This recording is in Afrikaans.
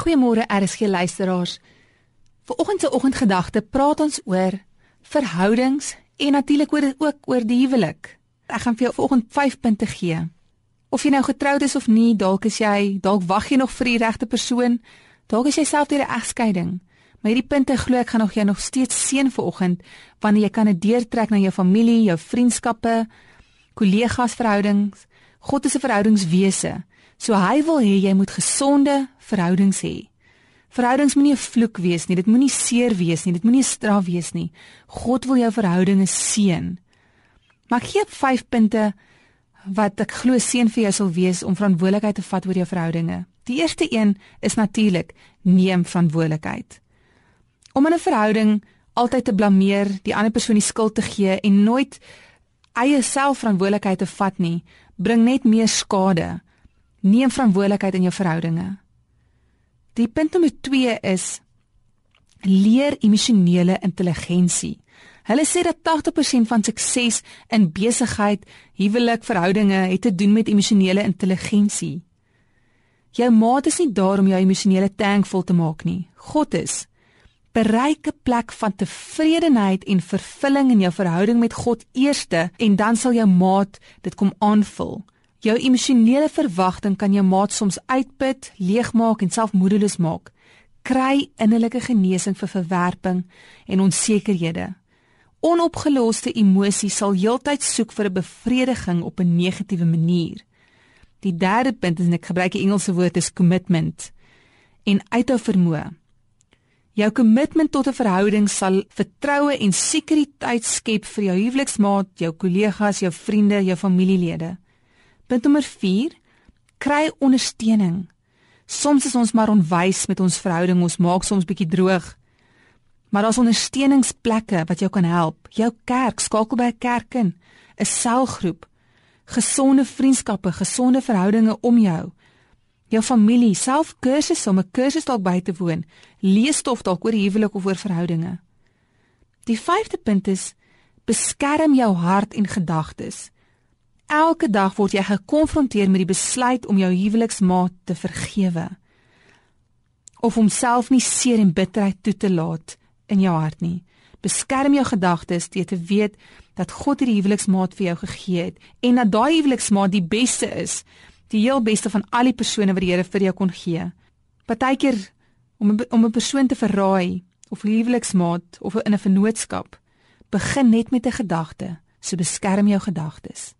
Goeiemôre RSG luisteraars. Vanoggend se oggendgedagte praat ons oor verhoudings en natuurlik oor ook oor die huwelik. Ek gaan vir jou vanoggend 5 punte gee. Of jy nou getroud is of nie, dalk is jy, dalk wag jy nog vir die regte persoon, dalk is jy self deur 'n egskeiding. Maar hierdie punte glo ek gaan nog jou nog steeds seën vanoggend wanneer jy kan dit deurtrek na jou familie, jou vriendskappe, kollegas verhoudings. God is 'n verhoudingswese. So hy wil hê jy moet gesonde verhoudings hê. Verhoudings moenie 'n vloek wees nie, dit moenie seer wees nie, dit moenie 'n straf wees nie. God wil jou verhoudinge seën. Maar gee 5 punte wat ek glo seën vir jou sal wees om verantwoordelikheid te vat oor jou verhoudinge. Die eerste een is natuurlik neem verantwoordelikheid. Om in 'n verhouding altyd te blameer, die ander persoon die skuld te gee en nooit eie selfverantwoordelikheid te vat nie, bring net meer skade. Neem verantwoordelikheid in jou verhoudinge. Die punt nommer 2 is leer emosionele intelligensie. Hulle sê dat 80% van sukses in besigheid, huwelik, verhoudinge het te doen met emosionele intelligensie. Jou maat is nie daar om jou emosionele tank vol te maak nie. God is. Bereik 'n plek van tevredenheid en vervulling in jou verhouding met God eerste en dan sal jou maat dit kom aanvul. Jou emosionele verwagting kan jou maat soms uitput, leegmaak en selfmoedeloos maak. Kry innerlike genesing vir verwerping en onsekerhede. Onopgeloste emosies sal heeltyd soek vir 'n bevrediging op 'n negatiewe manier. Die derde punt is en ek gebruik die Engelse woord is commitment en uithou vermoë. Jou kommitment tot 'n verhouding sal vertroue en sekuriteit skep vir jou huweliksmaat, jou kollegas, jou vriende, jou familielede. Punt nommer 4: kry ondersteuning. Soms is ons maar onwys met ons verhouding, ons maak soms bietjie droog. Maar daar's ondersteuningsplekke wat jou kan help. Jou kerk, skakel by 'n kerk in, 'n selgroep, gesonde vriendskappe, gesonde verhoudinge om jou. Jou familie, self kursusse om 'n kursus dalk by te woon, lees stof dalk oor huwelik of oor verhoudinge. Die 5de punt is beskerm jou hart en gedagtes. Elke dag word jy gekonfronteer met die besluit om jou huweliksmaat te vergewe of om self nie seer en bitterheid toe te laat in jou hart nie. Beskerm jou gedagtes deur te weet dat God hierdie huweliksmaat vir jou gegee het en dat daai huweliksmaat die beste is, die heel beste van al die persone wat die Here vir jou kon gee. Partykeer om om 'n persoon te verraai of huweliksmaat of in 'n vennootskap begin net met 'n gedagte, so beskerm jou gedagtes.